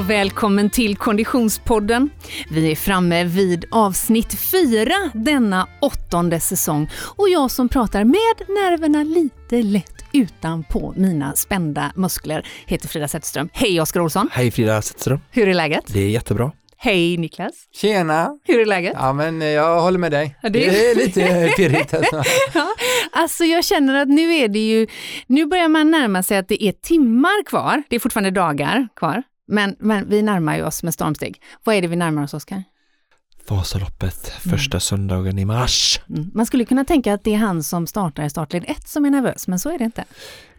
och välkommen till Konditionspodden. Vi är framme vid avsnitt fyra denna åttonde säsong och jag som pratar med nerverna lite lätt utanpå mina spända muskler heter Frida Zetterström. Hej Oskar Olsson! Hej Frida Zetterström! Hur är läget? Det är jättebra. Hej Niklas! Tjena! Hur är läget? Ja men jag håller med dig. Ja, det- det... är lite pirrigt. Alltså. Ja, alltså jag känner att nu är det ju, nu börjar man närma sig att det är timmar kvar. Det är fortfarande dagar kvar, men, men vi närmar ju oss med stormsteg. Vad är det vi närmar oss, Oskar? Vasaloppet, första söndagen i mars. Mm. Man skulle kunna tänka att det är han som startar i startled 1 som är nervös, men så är det inte.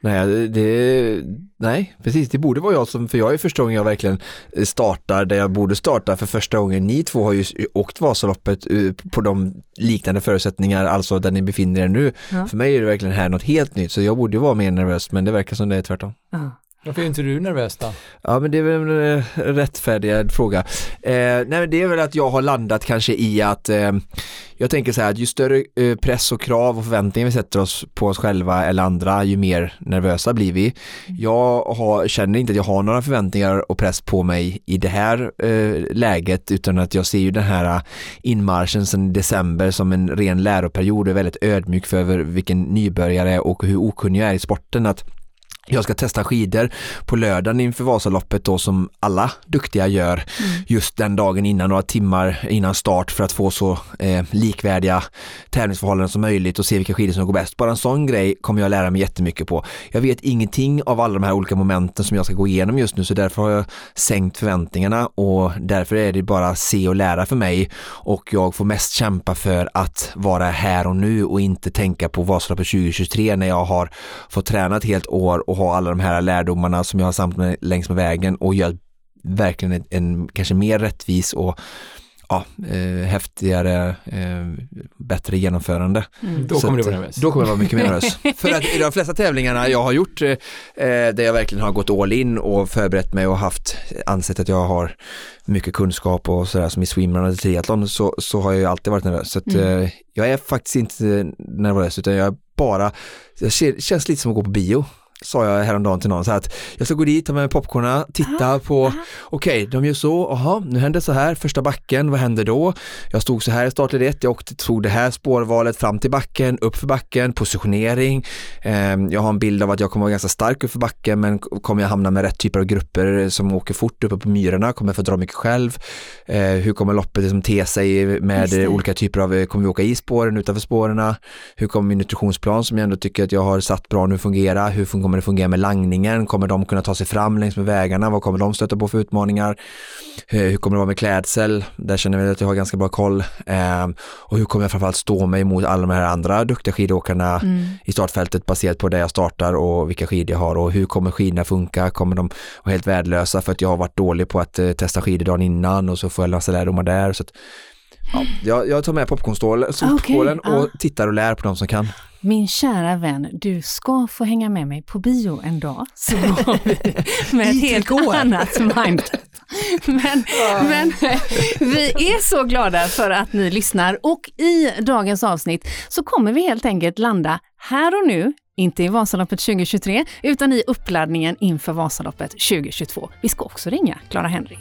Nej, det, nej, precis, det borde vara jag som, för jag är första gången jag verkligen startar där jag borde starta för första gången. Ni två har ju åkt Vasaloppet eh, på de liknande förutsättningar, alltså där ni befinner er nu. Ja. För mig är det verkligen här något helt nytt, så jag borde ju vara mer nervös, men det verkar som det är tvärtom. Ja. Varför är inte du nervös då? Ja men det är väl en eh, rättfärdigad fråga. Eh, nej men det är väl att jag har landat kanske i att eh, jag tänker så här att ju större eh, press och krav och förväntningar vi sätter oss på oss själva eller andra ju mer nervösa blir vi. Jag har, känner inte att jag har några förväntningar och press på mig i det här eh, läget utan att jag ser ju den här eh, inmarschen sedan december som en ren läroperiod och är väldigt ödmjuk för över vilken nybörjare och hur okunnig jag är i sporten. Att jag ska testa skidor på lördagen inför Vasaloppet då som alla duktiga gör just den dagen innan, några timmar innan start för att få så eh, likvärdiga tävlingsförhållanden som möjligt och se vilka skidor som går bäst. Bara en sån grej kommer jag lära mig jättemycket på. Jag vet ingenting av alla de här olika momenten som jag ska gå igenom just nu så därför har jag sänkt förväntningarna och därför är det bara se och lära för mig och jag får mest kämpa för att vara här och nu och inte tänka på Vasaloppet 2023 när jag har fått träna ett helt år och ha alla de här lärdomarna som jag har samlat med längs med vägen och gör verkligen en, en kanske mer rättvis och ja, eh, häftigare, eh, bättre genomförande. Då Så kommer du att, vara nervös. Då kommer jag vara mycket mer nervös. För att i de flesta tävlingarna jag har gjort, eh, där jag verkligen har gått all in och förberett mig och haft, ansett att jag har mycket kunskap och sådär som i swimrun och triathlon så, så har jag ju alltid varit nervös. Så att, Mm. eh, jag är faktiskt inte nervös utan jag är bara, det känns lite som att gå på bio sa jag häromdagen till någon så att jag ska gå dit, ta med mig popcorna, titta på, okej, de gör så, aha, nu händer så här, första backen, vad händer då? Jag stod så här i startled 1, jag åkte, tog det här spårvalet fram till backen, upp för backen, positionering. Eh, jag har en bild av att jag kommer vara ganska stark upp för backen, men kommer jag hamna med rätt typer av grupper som åker fort uppe på myrorna, kommer jag få dra mycket själv? Eh, hur kommer loppet liksom te sig med olika typer av, kommer vi åka i spåren, utanför spåren? Hur kommer min nutritionsplan som jag ändå tycker att jag har satt bra nu fungera? Hur fun- kommer det fungera med langningen? Kommer de kunna ta sig fram längs med vägarna? Vad kommer de stöta på för utmaningar? Eh, Hur kommer det vara med klädsel? Där känner jag att jag har ganska bra koll. Eh, och hur kommer jag framförallt stå mig mot alla de här andra duktiga skidåkarna Mm. i startfältet baserat på där jag startar och vilka skidor jag har och hur kommer skidorna funka? Kommer de vara helt värdelösa för att jag har varit dålig på att eh, testa skidor dagen innan och så får jag läsa lärdomar där. Så att, ja, jag, tar med popcornstålen Okej, och ja. tittar och lär på de som kan. Min kära vän, du ska få hänga med mig på bio en dag. Så går vi med ett helt annat mindset. Men, men vi är så glada för att ni lyssnar och i dagens avsnitt så kommer vi helt enkelt landa här och nu, inte i Vasaloppet 2023, utan i uppladdningen inför Vasaloppet 2022. Vi ska också ringa Clara Henry.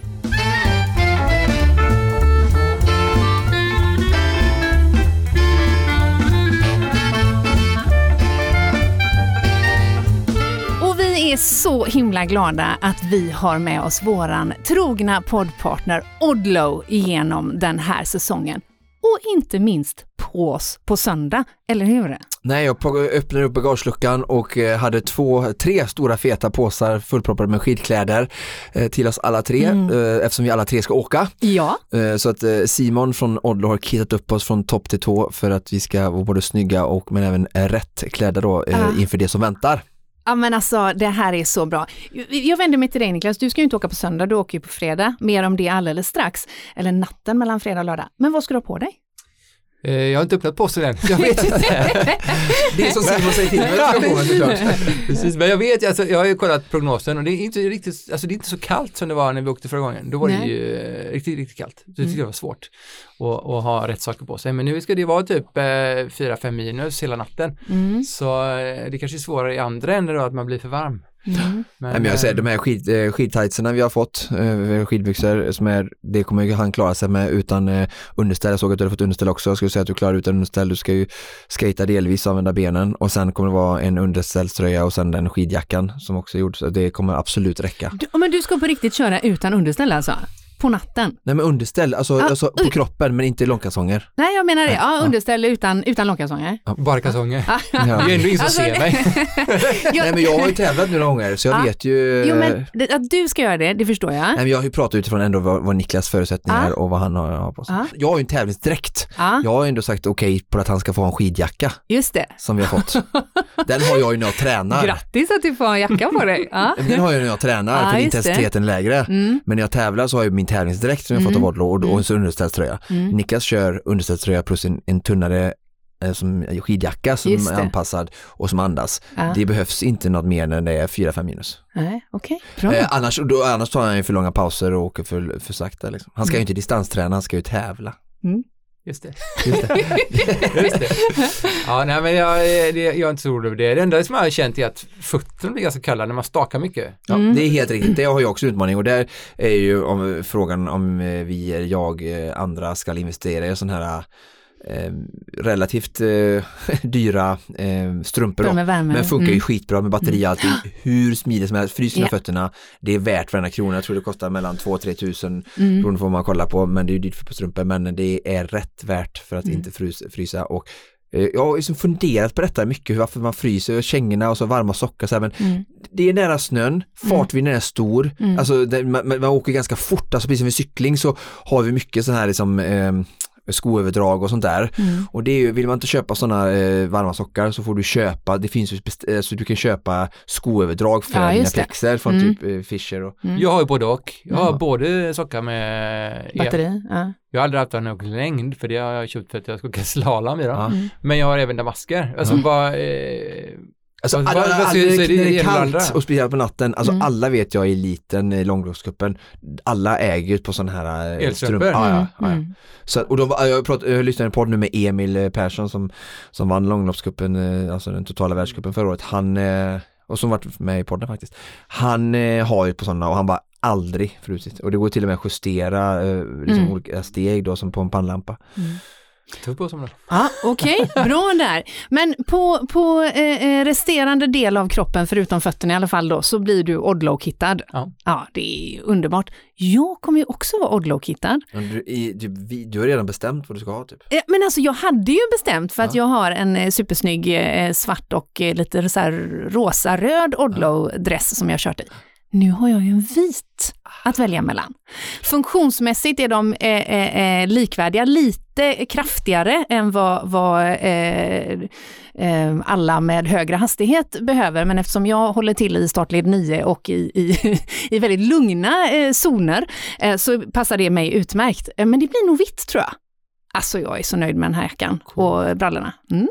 Är så himla glada att vi har med oss våran trogna poddpartner Odlo igenom den här säsongen. Och inte minst på oss på söndag, eller hur? Nej, jag öppnade upp bagageluckan och eh, hade två, tre stora feta påsar fullproppade med skidkläder eh, till oss alla tre eh, eftersom vi alla tre ska åka. Ja, Så att Simon från Odlo har kittat upp oss från topp till tå för att vi ska vara både snygga och men även rätt klädda då Ah. inför det som väntar. Ja men alltså det här är så bra. Jag vänder mig till dig Niklas, du ska ju inte åka på söndag, du åker ju på fredag. Mer om det alldeles strax. Eller natten mellan fredag och lördag. Men vad ska du ha på dig? Eh, Jag har inte öppnat påsen än, jag vet inte. Det är som Simon säger till mig. Precis, men jag vet, alltså, jag har ju kollat prognosen och det är inte riktigt, alltså det är inte så kallt som det var när vi åkte förra gången. Då var det Nej. ju eh, riktigt, riktigt kallt. Så det tyckte jag var svårt att, att ha rätt saker på sig. Men nu ska det vara typ eh, 4-5 minus hela natten. Mm. Så eh, det kanske är svårare i andra änden då att man blir för varm. Mm. Nej, men jag säger, de här skid, eh, skidtightserna vi har fått, eh, skidbyxor, som är, det kommer ju han klara sig med utan eh, underställ. Jag såg att du har fått underställ också. Jag skulle säga att du klarar utan underställ. Du ska ju skata delvis, använda benen och sen kommer det vara en underställströja och sen den skidjackan som också är gjord. Så det kommer absolut räcka. Du, men du ska på riktigt köra utan underställ alltså? På natten? Nej men underställ, alltså, Ah, alltså på oj. kroppen men inte långkalsonger. Nej, jag menar det. Ja, underställ utan, utan långkalsonger. Bara kalsonger. Ja. Det är ju ändå ingen som Alltså, ser mig. Jag- Nej men jag har ju tävlat några gånger så jag Ja. vet ju. Jo, men det, att du ska göra det, det förstår jag. Nej, men jag har ju pratat utifrån ändå vad, vad Niklas förutsättningar Ja. och vad han har, har på sig. Ja. Jag har ju en tävlingsdräkt. Ja, Jag har ändå sagt okej på att han ska få en skidjacka just det. som vi har fått. Den har jag ju när jag tränar. Grattis att du får en jacka på dig. Ja. Den har jag ju när jag tränar Ja, för intensiteten är lägre. Mm. Men när jag tävlar så har jag min tävlingsdräkt som jag fått av Mm. Odlo och, och så underställströja. Mm. Niklas kör underställströja plus en, en tunnare eh, som skidjacka som är anpassad och som andas. Ja. Det behövs inte något mer när det är 4-5 minus. Nej, okej. Bra. Eh, annars, då, annars tar han ju för långa pauser och åker för, för sakta. Liksom. Han ska Mm. ju inte distansträna, han ska ju tävla. Just det. Just det. Just det. Ja, nej men jag, det, jag är inte så orolig över det. Det enda som jag har känt är att fötterna blir ganska kalla när man stakar mycket. Ja, Mm. Det är helt riktigt, det har jag också utmaning och där är ju om, frågan om eh, vi, jag, eh, andra ska investera i sådana här eh, relativt eh, dyra eh, strumpor. Då. med. Men funkar ju Mm. skitbra med batteri och allting, hur smidigt som helst, frys sina Ja. fötterna, det är värt varenda krona, jag tror det kostar mellan 2-3 tusen Mm. beroende på vad man kollar på, men det är ju dyrt för strumpor, men det är rätt värt för att Mm. inte frys, frysa och eh, jag har liksom funderat på detta mycket, varför man fryser kängorna och så varma sockar så här, men Mm. det är nära snön, fartvinden är stor, Mm. alltså det, man, man man åker ganska fort, alltså precis som vid cykling så har vi mycket så här liksom eh, skoöverdrag och sånt där. Mm. Och det är ju, vill man inte köpa sådana eh, varma sockar så får du köpa, det finns ju, eh, så du kan köpa skoöverdrag för Ja, dina plexer från Mm. typ eh, Fischer och Mm. Jag har ju både och. Jag har både sockar med. Batteri. Ja. Jag har aldrig haft en längd för det har jag köpt för att jag ska åka slalom i dem. Ja. Mm. Men jag har även damasker. Alltså bara, eh, Alltså, alla, när det är kallt och speciellt på natten, alltså Mm. alla vet jag i eliten i långloppscupen, alla äger ju på sådana här eh, Elstrumpor? Ja, ja, ja, ja. Mm. Så, och de, jag, prat, jag lyssnade på en podd nu med Emil eh, Persson som, som vann långloppscupen, eh, alltså den totala världscupen förra året. Han, eh, och som varit med i podden faktiskt. Han eh, har ju på sådana och han bara aldrig frusit. Och det går till och med att justera eh, liksom Mm. olika steg då som på en pannlampa. Tuff på som det. Ja, Okej, bra där. Men på, på eh, eh, resterande del av kroppen, förutom fötterna i alla fall då, så blir du Odlo-kittad. Ja. ja, det är underbart. Jag kommer ju också vara Odlo-kittad. Men Du, du, du har redan bestämt vad du ska ha typ. Men alltså jag hade ju bestämt för att Ja. jag har en eh, supersnygg eh, svart och lite så här rosa-röd Odlo-dress som jag har kört i. Nu har jag ju en vit att välja mellan. Funktionsmässigt är de eh, eh, likvärdiga, lite kraftigare än vad, vad eh, eh, alla med högre hastighet behöver. Men eftersom jag håller till i startled 9 och i, i, i väldigt lugna eh, zoner eh, så passar det mig utmärkt. Eh, men det blir nog vitt tror jag. Alltså jag är så nöjd med den här jackan och brallorna. Mm.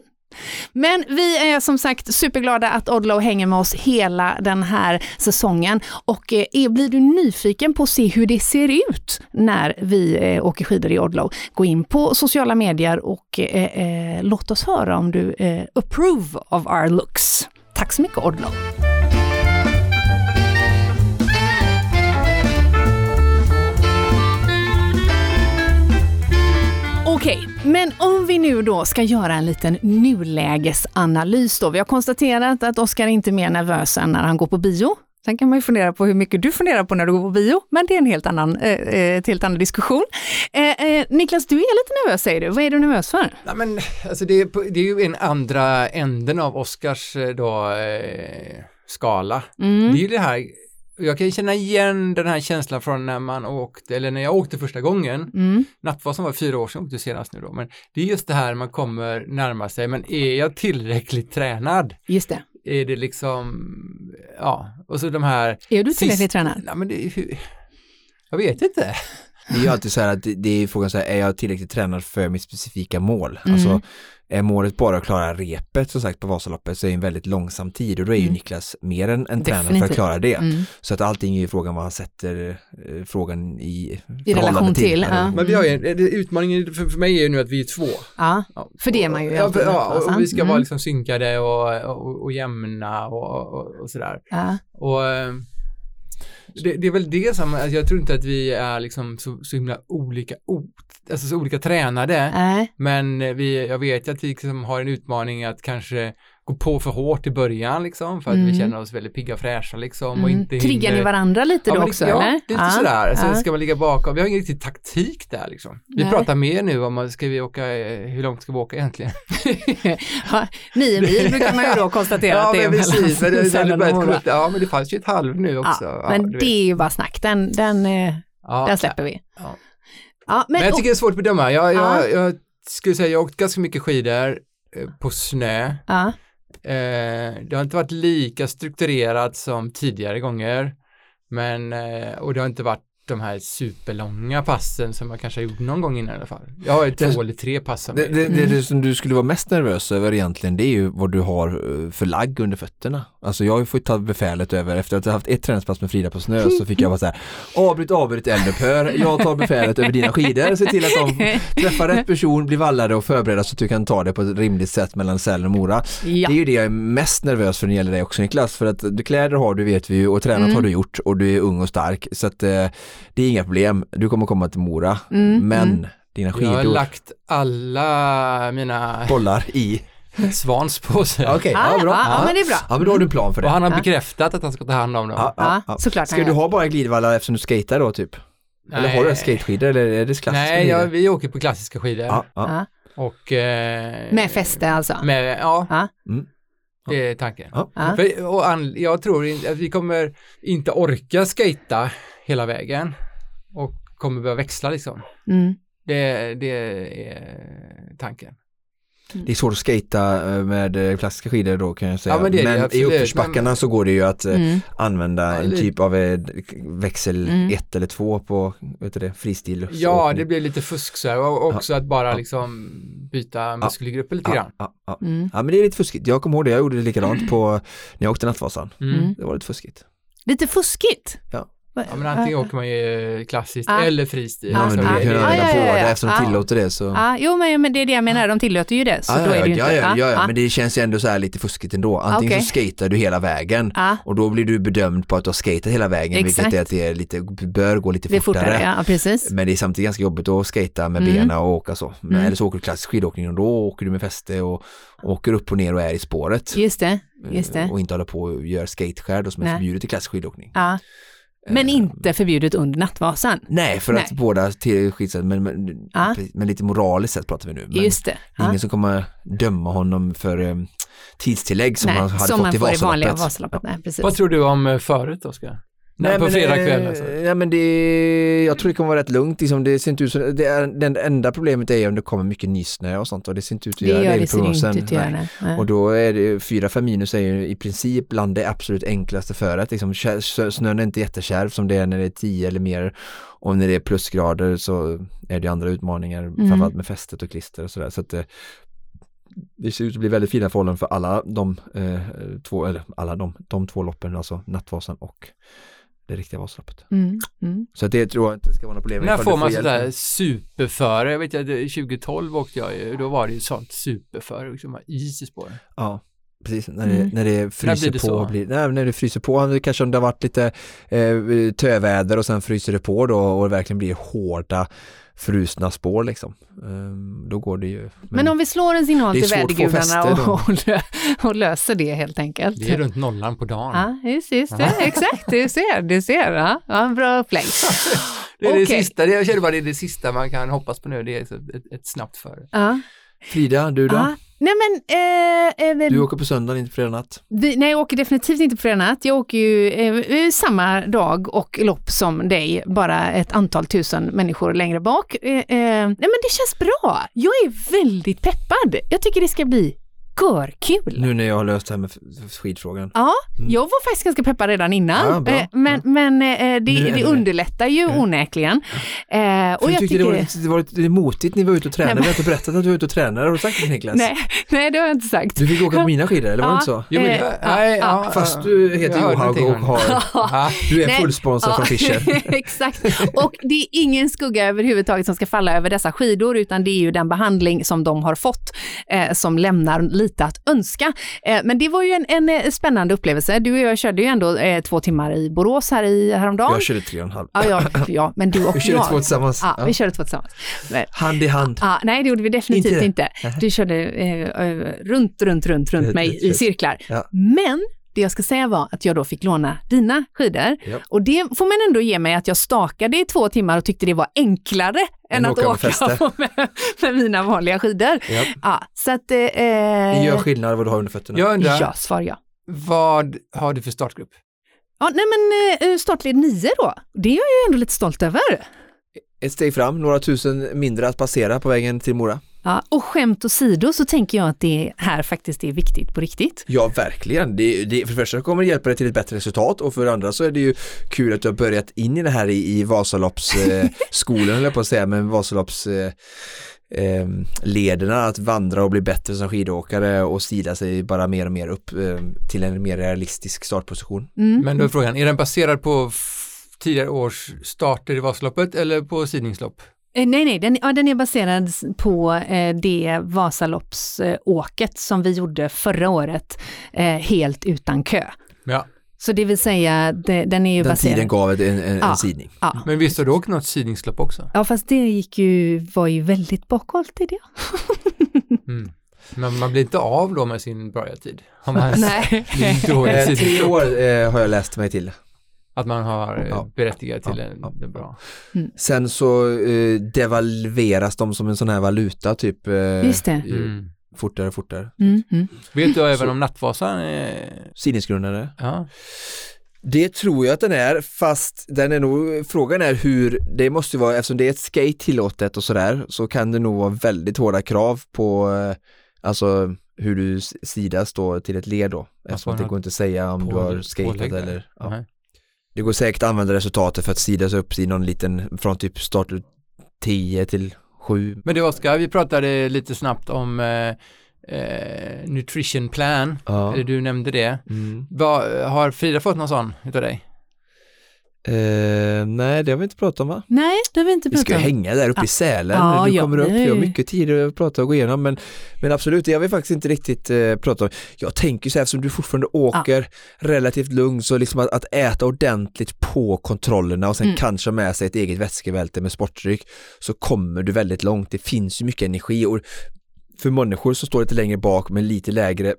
Men vi är som sagt superglada att Odlo hänger med oss hela den här säsongen. Och eh, är, blir du nyfiken på att se hur det ser ut när vi eh, åker skidor i Odlo, gå in på sociala medier och eh, eh, låt oss höra om du eh, approve of our looks. Tack så mycket Odlo! Okej, men om vi nu då ska göra en liten nulägesanalys då. Vi har konstaterat att Oskar inte är mer nervös än när han går på bio. Sen kan man ju fundera på hur mycket du funderar på när du går på bio, men det är en helt annan, eh, eh, helt annan diskussion. Eh, eh, Niklas, du är lite nervös säger du. Vad är du nervös för? Nej, men alltså det, är, det är ju en andra änden av Oscars eh, då, eh, skala. Mm. Det är ju det här, jag kan känna igen den här känslan från när man åkte, eller när jag åkte första gången. Mm. Nattvasan var fyra år sedan jag åkte senast nu då, men det är just det här man kommer närma sig, men är jag tillräckligt tränad? Just det. Är det liksom, ja, och så de här... Är du tillräckligt Sist- tränad? Nej men det jag vet inte. Det är ju alltid så här att det, det är frågan så här, är jag tillräckligt tränad för mitt specifika mål? Mm. Alltså, är målet bara att klara repet som sagt på Vasaloppet så är det en väldigt långsam tid och då är ju Mm. Niklas mer än en tränare för att klara det. Mm. Så att allting är ju frågan vad han sätter eh, frågan i, I relation förhållande till, ja. Men vi har ju, en- det- utmaningen för, för mig är ju nu att vi är två. Ja, Ja. för det är man ju Ja, för, ja, och vi ska Mm. vara liksom synkade och, och, och jämna och, och, och sådär. ja. Och eh, det, det är väl det som, alltså jag tror inte att vi är liksom så, så himla olika, o, alltså så olika tränade. Nej, Men eh, vi, jag vet att vi liksom har en utmaning att kanske gå på för hårt i början liksom för att Mm. vi känner oss väldigt pigga och fräscha liksom och mm. inte Triggar ni varandra lite Ja, då också ja, eller? lite Ja, sådär. Så ja. ska man ligga bakom. Vi har ingen riktig taktik där liksom. Vi Nej. pratar mer nu om, ska vi åka, eh, hur långt ska vi åka egentligen? ja, nio mil brukar man ju då konstatera att det är men precis. Men det, det, och det, ja, men det fanns ju ett halv nu också. Men det är ju bara snack, den, den, eh, den släpper vi. Ja. Men, Men jag tycker det är svårt att bedöma. Jag, Ja. jag, jag skulle säga, jag har åkt ganska mycket skidor eh, på snö. ja, Eh, det har inte varit lika strukturerat som tidigare gånger. Men, eh, och det har inte varit de här superlånga passen som jag kanske har gjort någon gång innan i alla fall. Jag har ju Det- två eller tre pass Det, är- det, det, Mm. det som du skulle vara mest nervös över egentligen det är ju vad du har eh, för lagg under fötterna. Alltså jag har ju fått ta befälet över, efter att ha haft ett träningspass med Frida på snö så fick jag bara så här avbryt, avbryt eldupphör, jag tar befälet över dina skidor, se till att de träffar rätt person, blir vallade och förberedda så att du kan ta det på ett rimligt sätt mellan Sälen och Mora. ja. Det är ju det jag är mest nervös för när det gäller dig också Niklas, för att du kläder har du vet vi ju och tränat Mm. har du gjort och du är ung och stark så att eh, det är inga problem, du kommer komma till Mora, Mm, men mm. dina Jag har skidor lagt alla mina bollar i svans på sig. Okej, Ja, ja, bra. ja, ja, men det är bra. Ja, men då har du plan för det. Och han har Ja. bekräftat att han ska ta hand om dem. Ja, Ja, ja, ja. såklart Ska du ha bara glidvallar eftersom du skater då typ? Eller har du skateskidor eller är det klassiska Nej, ja, vi åker på klassiska skidor. ja, ja. Ja. Och... Eh, Med fäste alltså? Med, ja, Ja. Mm. det är tanken. För, och an, jag tror att vi kommer inte orka skata hela vägen och kommer behöva växla liksom. Mm. Det, det är tanken. Det är svårt att skata eh, med eh, klassiska skidor då kan jag säga. Ja, men det det i uppförsbackarna men- så går det ju att eh, Mm. använda Ja, en lite- typ av växel Mm. ett eller två på vet du det, fristil. Ja, det blir lite fusk så här och också att bara Ja. liksom byta muskelgrupper lite ja, grann. ja, ja. Mm. ja, men det är lite fuskigt. Jag kommer ihåg det, jag gjorde det likadant på när jag åkte Nattvasan. Mm. Mm. Det var lite fuskigt. Lite fuskigt? Ja. Ja, men antingen åker man ju klassiskt Ja. eller fristil. Ja, men du Så det- kan det- ja, ja, båda ja. eftersom de tillåter det så. Ja, jo men, men det är det jag menar, de tillåter ju det. Så Ja, då är det ju ja, inte... ja, ja, ja, men det känns ju ändå så här lite fuskigt ändå. Antingen Okej. så skater du hela vägen och då blir du bedömd på att du har skatat hela vägen Exakt. vilket är att det är lite, bör gå lite det fortare. fortare. Ja, precis. Men det är samtidigt ganska jobbigt att skata med Mm. benen och åka så. Men, Mm. Eller så åker du klassisk skidåkning och då åker du med fäste och åker upp och ner och är i spåret. Just det, just Eh, det. Och inte hålla på och gör skateskär då som är förbjudet i klassisk skidåkning. Ja. Men inte förbjudet under Nattvasan. Nej, för att Nej. båda till skidsätt, men, men, Ja. men lite moraliskt sett pratar vi nu. Men Just det. Ja. ingen som kommer döma honom för um, tidstillägg som Nej, han hade som fått man i får i vanliga Vasaloppet. Vasaloppet. Nej, precis. Vad tror du om eh, förut Oskar? Nej, på men, fredag eh, kväll alltså. Ja, men det, jag tror det kommer vara rätt lugnt. Liksom, det ser inte ut som, det är, det enda problemet är om det kommer mycket nysnö och sånt och det ser inte ut att det göra gör det i det, ser det prognosen. inte ut att göra Nej. det. Nej. Och då är det 4-5 minus är ju i princip bland det absolut enklaste föret. Liksom, snön är inte jättekärv som det är när det är 10 eller mer. Och när det är plusgrader så är det andra utmaningar, Mm. framförallt med fästet och klister och sådär. Så att det, det ser ut att bli väldigt fina förhållanden för alla de eh, två, eller alla de, de två loppen, alltså Nattvasan och det riktiga Vasaloppet. Mm, mm. Så att det tror jag inte ska vara något problem. När får man sådär superföre? Jag vet att 2012 åkte jag ju, då var det ju sånt superföre, liksom is i spåren. Ja, precis. När det, Mm. när det fryser blir det på. så? Blir, nej, när det fryser på, kanske om det har varit lite eh, töväder och sen fryser det på då och det verkligen blir hårda frusna spår liksom. Ehm, då går det ju. Men om vi slår en signal Det är till svårt att få vädergudarna och, och, lö- och löser det helt enkelt. Det är runt nollan på dagen. Ja, just, just det. Exakt, du ser, du ser. Ja, ja bra upplägg. Det är det Okej. sista, det, jag känner bara det är det sista man kan hoppas på nu, det är ett, ett snabbt före. Ja. Frida, du då? Ja. Nej men, eh, eh, Du åker på söndagen, inte fredag natt. vi, nej jag åker definitivt inte på fredag natt. Jag åker ju eh, samma dag och lopp som dig, bara ett antal tusen människor längre bak. Eh, eh, nej men det känns bra. Jag är väldigt peppad. Jag tycker det ska bli görkul. Nu när jag har löst det här med skidfrågan. Ja, jag var faktiskt ganska peppad redan innan. Mm. Ja. Eh, men men eh, det, är det det- underlättar ju onekligen. Eh, För och jag jag tyckte det var, det var lite motigt när vi var ute och tränade. Nej, Vi har inte berättat att du var ute och tränade. Har du sagt det Niklas? Nej, nej, det har jag inte sagt. Du fick åka på mina skidor, eller var det Ja. inte så? Jo, men, Eh, ja, ja, nej, ja. ja, Fast ja. du heter Johaug och har, Ja. du är fullsponsrad från Fischer. Exakt. Och det är ingen skugga överhuvudtaget som ska falla över dessa skidor, utan det är ju den behandling som de har fått eh, som lämnar lite att önska. Eh, men det var ju en, en eh, spännande upplevelse. Du och jag körde ju ändå eh, två timmar i Borås här i häromdagen. Jag körde tre och en halv. Ja, ja, ja, men du och Vi körde jag. två tillsammans. Ja, vi körde två tillsammans. Men, Hand i hand. Ja, nej, det gjorde vi definitivt Inte inte. Du körde eh, runt, runt, runt, runt mig i cirklar. Ja. Men det jag ska säga var att jag då fick låna dina skidor. Ja. Och det får man ändå ge mig att jag stakade i två timmar och tyckte det var enklare än att åka åka med, med mina vanliga skidor. Ja. Ja, så att... Eh, Det gör skillnad vad du har under fötterna. Jag undrar, Ja, svar ja. vad har du för startgrupp? Ja, nej men eh, startled 9 då, det är jag ju ändå lite stolt över. Ett steg fram, några tusen mindre att passera på vägen till Mora. Ja, och skämt åsido så tänker jag att det här faktiskt är viktigt på riktigt. Ja, verkligen. Det, det, för det första kommer det hjälpa dig till ett bättre resultat och för det andra så är det ju kul att du har börjat in i det här i, i Vasaloppsskolan, eh, jag på att säga, men Vasalopps eh, eh, lederna att vandra och bli bättre som skidåkare och stila sig bara mer och mer upp eh, till en mer realistisk startposition. Mm. Men då är frågan, är den baserad på tidigare års starter i Vasaloppet eller på sidningslopp? Eh, Nej, nej, den, ja, den är baserad på eh, det Vasaloppsåket som vi gjorde förra året, eh, helt utan kö. Ja, Så det vill säga, det, den är ju Den baserad... tiden gav en, en, Ja. en sidning. Ja. men visst har du åkt något sidningslopp också? ja, fast det gick ju, var ju väldigt bakhållt i det. Mm. Men man blir inte av då med sin börjartid? Man Nej. Eh, tre år eh, har jag läst mig till. Att man har eh, Ja. berättigat till Ja, en ja. det är bra. Sen så eh, devalveras de som en sån här valuta typ eh, Just det. eh, Mm. fortare och fortare. Mm, mm. Vet du även Så- om Nattvasan är... Sidningsgrundare. Ja. Det tror jag att den är, fast den är nog, frågan är hur, det måste vara, eftersom det är ett skate tillåtet och sådär, så kan det nog vara väldigt hårda krav på, eh, alltså hur du sidas då till ett led då. Eftersom att det går inte att säga om du har skatat eller, ja. Det går säkert att använda resultatet för att sidas upp i någon liten, från typ start 10 till 7. Men det Oskar, vi pratade lite snabbt om eh, eh, nutrition plan, Ja. eller du nämnde det. Mm. Vad- har Frida fått någon sån utav dig? Eh, nej, det har vi inte pratat om va? Nej, det har vi inte Vi ska pratat ju om. hänga där uppe Ja. i Sälen, Ja, du ja, kommer upp, vi har mycket tid att prata och gå igenom men, men absolut, det har vi faktiskt inte riktigt eh, pratat om. Jag tänker så här, eftersom du fortfarande åker relativt lugnt så liksom att, att äta ordentligt på kontrollerna och sen Mm. kanske med sig ett eget vätskebälte med sportdryck så kommer du väldigt långt. Det finns ju mycket energi och för människor som står lite längre bak med lite lägre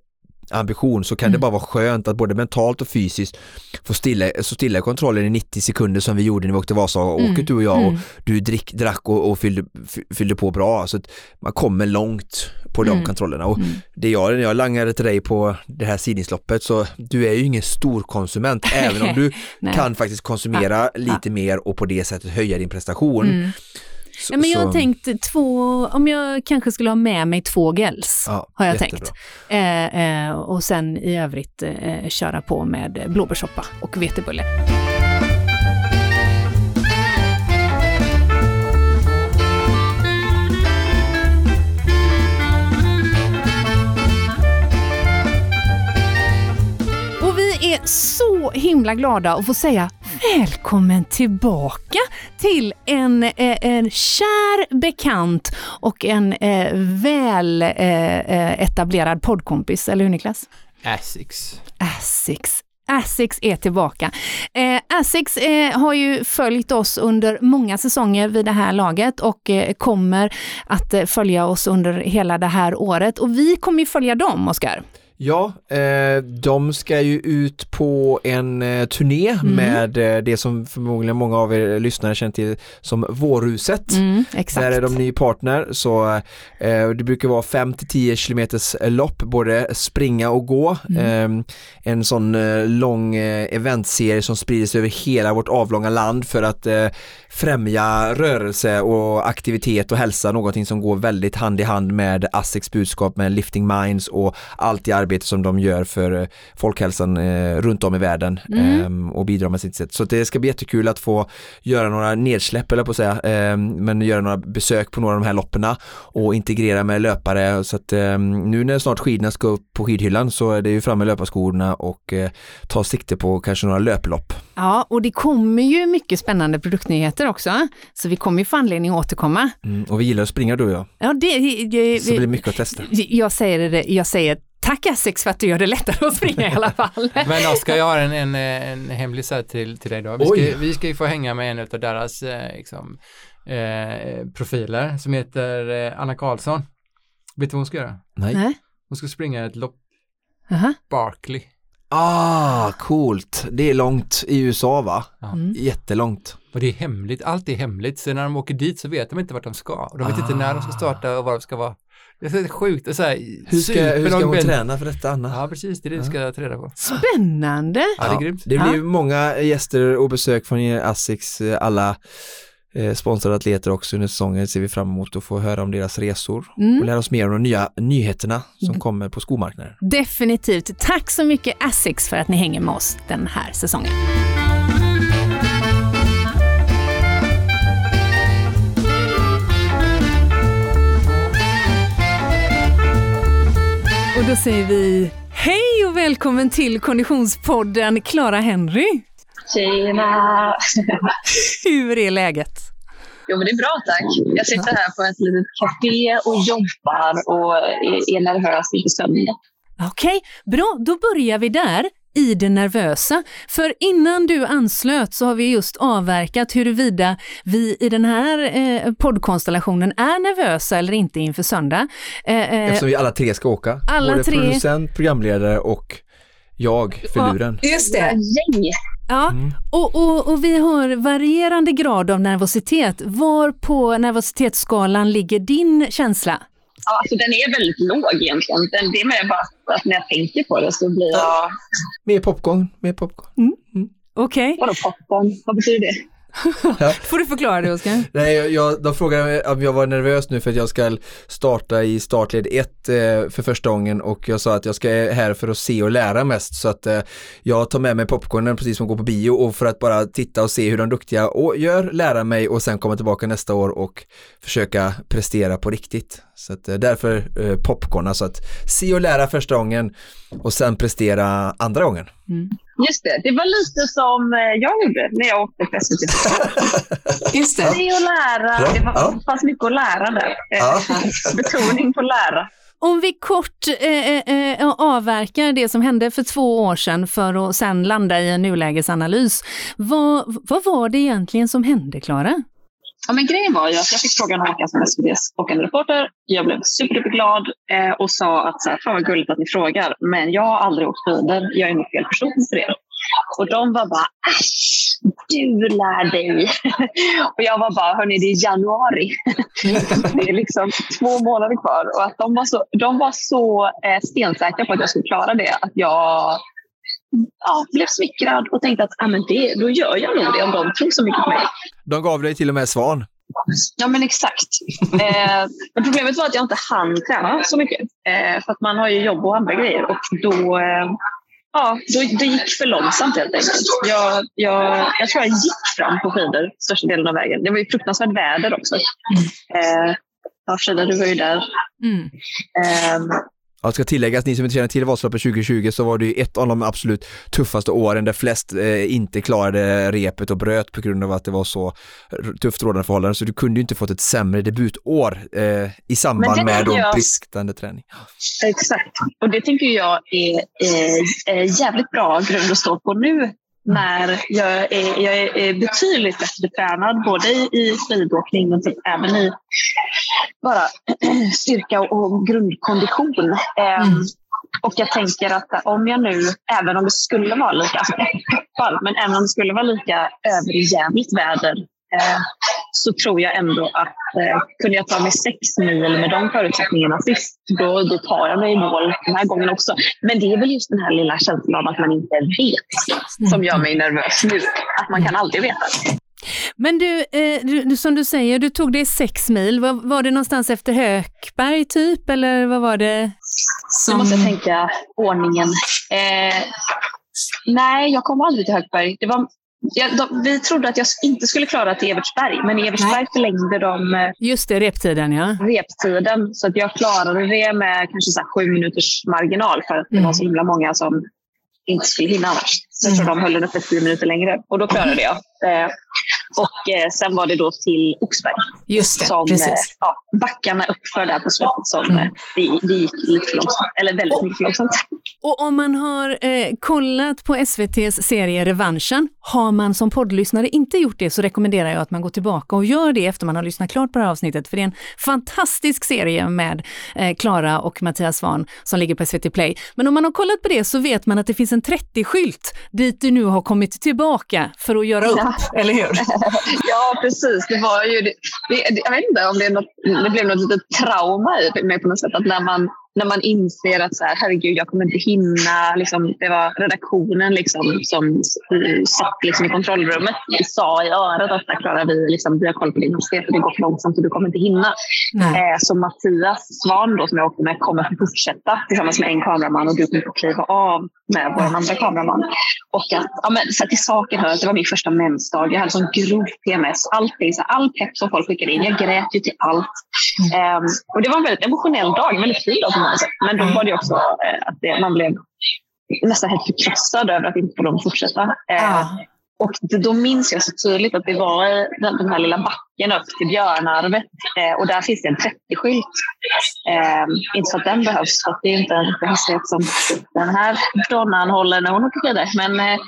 ambition så kan Mm. det bara vara skönt att både mentalt och fysiskt få stilla, så stilla kontrollen i 90 sekunder som vi gjorde när vi åkte Vasaåket Mm. du och jag och Mm. du drick, drack och, och fyllde, fy- fyllde på bra så man kommer långt på de Mm. kontrollerna och Mm. det jag, när jag langade till dig på det här sidningsloppet så du är ju ingen stor konsument även om du kan faktiskt konsumera lite mer och på det sättet höja din prestation. Så, Nej, men jag har så- tänkt två, om jag kanske skulle ha med mig två gels, ja, har jag jättebra. tänkt. Eh, eh, och sen i övrigt eh, köra på med blåbärssoppa och vetebulle. Är så himla glada att få säga välkommen tillbaka till en, eh, en kär bekant och en eh, väl eh, etablerad poddkompis, eller hur Niklas? Asics. Asics. Asics är tillbaka. Eh, Asics eh, har ju följt oss under många säsonger vid det här laget och eh, kommer att följa oss under hela det här året. Och vi kommer ju följa dem, Oskar. Ja, eh, de ska ju ut på en eh, turné Mm. med eh, det som förmodligen många av er lyssnare känner till som Vårhuset. Mm. Där är de ny partner så eh, det brukar vara 5-10 kilometers lopp, både springa och gå. Mm. Eh, en sån eh, lång eh, eventserie som sprider sig över hela vårt avlånga land för att främja rörelse och aktivitet och hälsa, någonting som går väldigt hand i hand med ASSIQs budskap med Lifting Minds och allt det arbete som de gör för eh, folkhälsan eh, runt om i världen Mm. ehm, och bidrar med sitt sätt. Så det ska bli jättekul att få göra några nedsläpp eller på att säga, ehm, men göra några besök på några av de här lopperna och integrera med löpare så att ehm, nu när snart skidorna ska upp på skidhyllan så är det ju fram med löparskorna och eh, ta sikte på kanske några löplopp. Ja, och det kommer ju mycket spännande produktnyheter också, så vi kommer ju få anledning att återkomma. Mm, och vi gillar att springa du och jag, Ja, det, det, så det blir mycket att testa. jag säger det, jag säger tack Essex för att du gör det lättare att springa i alla fall. Men Oskar, jag har en, en, en hemlig så här till, till dig då. Vi ska, vi ska ju få hänga med en av deras eh, liksom, eh, profiler som heter eh, Anna Karlsson. Vet du vad hon ska göra? Nej. Hon ska springa ett lopp Aha. Barkley. Ah, coolt. Det är långt i USA va? Ja. Mm. Jättelångt. Och det är hemligt, allt är hemligt. Så när de åker dit så vet de inte vart de ska. Och de vet inte när de ska starta och var de ska vara. Det är så sjukt. Det är så här, Hur ska, hur ska hon träna för detta Anna? Ja, precis. Det är det vi ska ta reda på. Spännande! Ja, det är grymt. Det blir många gäster och besök från Asics eh, alla eh, sponsrade atleter också under säsongen ser vi fram emot att få höra om deras resor Mm. och lära oss mer om de nya nyheterna som kommer på skomarknaden. Definitivt. Tack så mycket Essex för att ni hänger med oss den här säsongen. Och då säger vi hej och välkommen till Konditionspodden Clara Henry. Tjena! Hur är läget? Jo, men det är bra tack. Jag sitter här på ett litet café och jobbar och är, nervös inför söndag. Okej, bra. Då börjar vi där, i det nervösa. För innan du anslöt så har vi just avverkat huruvida vi i den här eh, poddkonstellationen är nervösa eller inte inför söndag. Eh, eh, Eftersom vi alla tre ska åka. alla Både tre- producent, programledare och jag, filuren. just Ja, det. Gäng! Ja, och, och, och vi har varierande grad av nervositet. Var på nervositetsskalan ligger din känsla? Ja, alltså, den är väldigt låg egentligen. Den, det är mer bara att när jag tänker på det så blir jag... Mer popcorn, mer popcorn. Okej, Vadå popcorn? Vad betyder det? får du förklara det Oskar? Nej, jag, jag, de frågade om jag var nervös nu för att jag ska starta i startled 1 eh, för första gången och jag sa att jag ska här för att se och lära mest så att eh, jag tar med mig popcornen precis som går på bio och för att bara titta och se hur de duktiga och gör, lära mig och sen komma tillbaka nästa år och försöka prestera på riktigt. Så att eh, därför eh, popcorn, alltså att se och lära första gången och sen prestera andra gången. Just det, det var lite som eh, jag gjorde när jag åkte på SVT. Just Se och lära. Ja, Det var, ja. fanns mycket att lära där. Eh, Ja. Betoning på lära. Om vi kort eh, eh, eh, avverkar det som hände för två år sedan för att sen landa i en nulägesanalys. Vad, vad var det egentligen som hände, Klara? Ja, men grejen var ju att jag fick frågan om åka som SVTs åkande reporter. Jag blev superglad eh, och sa att så här, fan vad gulligt att ni frågar, men jag har aldrig åkt skidor. Jag är nog fel person för det. Och de var bara, äsch, du lär dig. och jag var bara, hörni det är januari. det är liksom två månader kvar. Och att de var så, de var så eh, stensäkra på att jag skulle klara det, att jag ja, blev smickrad och tänkte att ah, men det, då gör jag nog det om de tror så mycket på mig. De gav dig till och med svan. Ja, men exakt. Eh, men problemet var att jag inte hann träna så mycket. Eh, för att man har ju jobb och andra grejer. Och då, eh, ja, då, det gick för långsamt helt enkelt. Jag, jag, jag tror jag gick fram på skidor största delen av vägen. Det var ju fruktansvärt väder också. Eh, ja, Frida, du var ju där. Mm. Eh, Ja, ska tilläggas, ni som inte känner till Vasaloppet 2020 så var det ju ett av de absolut tuffaste åren där flest eh, inte klarade repet och bröt på grund av att det var så tufft rådande förhållanden. Så du kunde ju inte fått ett sämre debutår eh, i samband med då jag- bristande träning. Exakt. Och det tycker jag är, är, är jävligt bra grund att stå på nu när jag är, jag är betydligt bättre tränad både i, skidåkning men typ även i bara styrka och grundkondition. Ehm, och jag tänker att om jag nu, även om det skulle vara lika, alltså peppar, men även om det skulle vara lika överjävligt väder så tror jag ändå att eh, kunde jag ta mig sex mil med de förutsättningarna sist, då, då tar jag mig i mål den här gången också. Men det är väl just den här lilla känslan av att man inte vet som gör mig nervös nu. Att man kan aldrig veta. Men du, eh, du, som du säger, du tog dig sex mil. Var, var det någonstans efter Hökberg typ, eller vad var det? Som... Nu måste jag tänka ordningen. Eh, nej, jag kom aldrig till Hökberg. Det var Ja, de, vi trodde att jag inte skulle klara till Evertsberg, men i Evertsberg Nej. förlängde de eh, Just det, reptiden. Ja. reptiden. Så att jag klarade det med kanske så sju minuters marginal för att det mm. var så himla många som inte skulle hinna annars. Så jag tror mm. de höll den uppe tio minuter längre och då klarade jag. Eh, och eh, sen var det då till Oxberg. Just det, som, precis. Eh, ja, backarna uppför där på slutet som mm. Eh, det, det gick lite långsamt, eller väldigt och, mycket långsamt. Och om man har eh, kollat på SVTs serie Revanschen, har man som poddlyssnare inte gjort det så rekommenderar jag att man går tillbaka och gör det efter man har lyssnat klart på det här avsnittet. För det är en fantastisk serie med Klara eh, och Mattias Svahn som ligger på SVT Play. Men om man har kollat på det så vet man att det finns en 30-skylt dit du nu har kommit tillbaka för att göra upp, ja. eller hur? ja, precis. Det var ju, det, det, jag vet inte om det, är något, det blev något litet trauma i mig på något sätt. Att när man när man inser att så här, herregud, jag kommer inte hinna. Liksom, det var redaktionen liksom, som satt liksom, i kontrollrummet och sa i örat att Klara, vi, liksom, vi har koll på din hastighet och det går för långsamt och du kommer inte hinna. Eh, så Mattias Svan då, som jag åkte med kommer att fortsätta tillsammans med en kameraman och du kommer att kliva av med vår andra kameraman. Och att, ja, men, så att till saken hör, det var min första mensdag. Jag hade sån grov PMS. Allting, så all pepp som folk skickade in. Jag grät ju till allt. Um, och det var en väldigt emotionell dag, en väldigt fin dag sätt. Men då var det också uh, att det, man blev nästan helt förkrossad över att inte få dem att fortsätta. Uh, och då minns jag så tydligt att det var den, den här lilla backen upp till Björnarvet eh, och där finns det en 30-skylt. Eh, inte för att den behövs, för det är inte en hastighet som den här donnan håller när hon åker skidor. Men eh,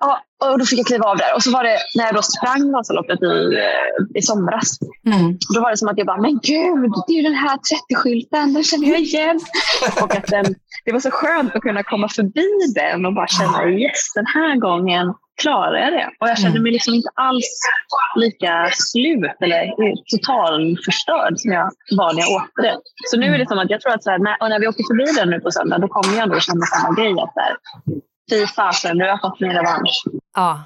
ja, och då fick jag kliva av där. Och så var det när jag då sprang Vasaloppet i, eh, i somras. Mm. Då var det som att jag bara, men gud, det är ju den här 30-skylten, den känner jag igen. och att den, det var så skönt att kunna komma förbi den och bara känna, yes, den här gången klarar jag det. Och jag kände mig liksom inte alls lika slut eller totalförstörd som jag var när jag åkte det. Så nu är det som att jag tror att så här, när, när vi åker förbi den nu på söndag, då kommer jag ändå känna samma grej. Att där, fy fasen, nu har jag fått min revansch. Ja,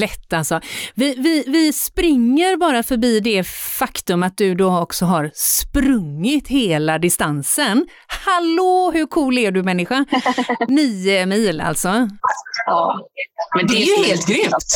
lätt alltså. Vi, vi, vi springer bara förbi det faktum att du då också har sprungit hela distansen. Hallå, hur cool är du människa? Nio mil alltså. Ja. Men det, det är ju helt grymt.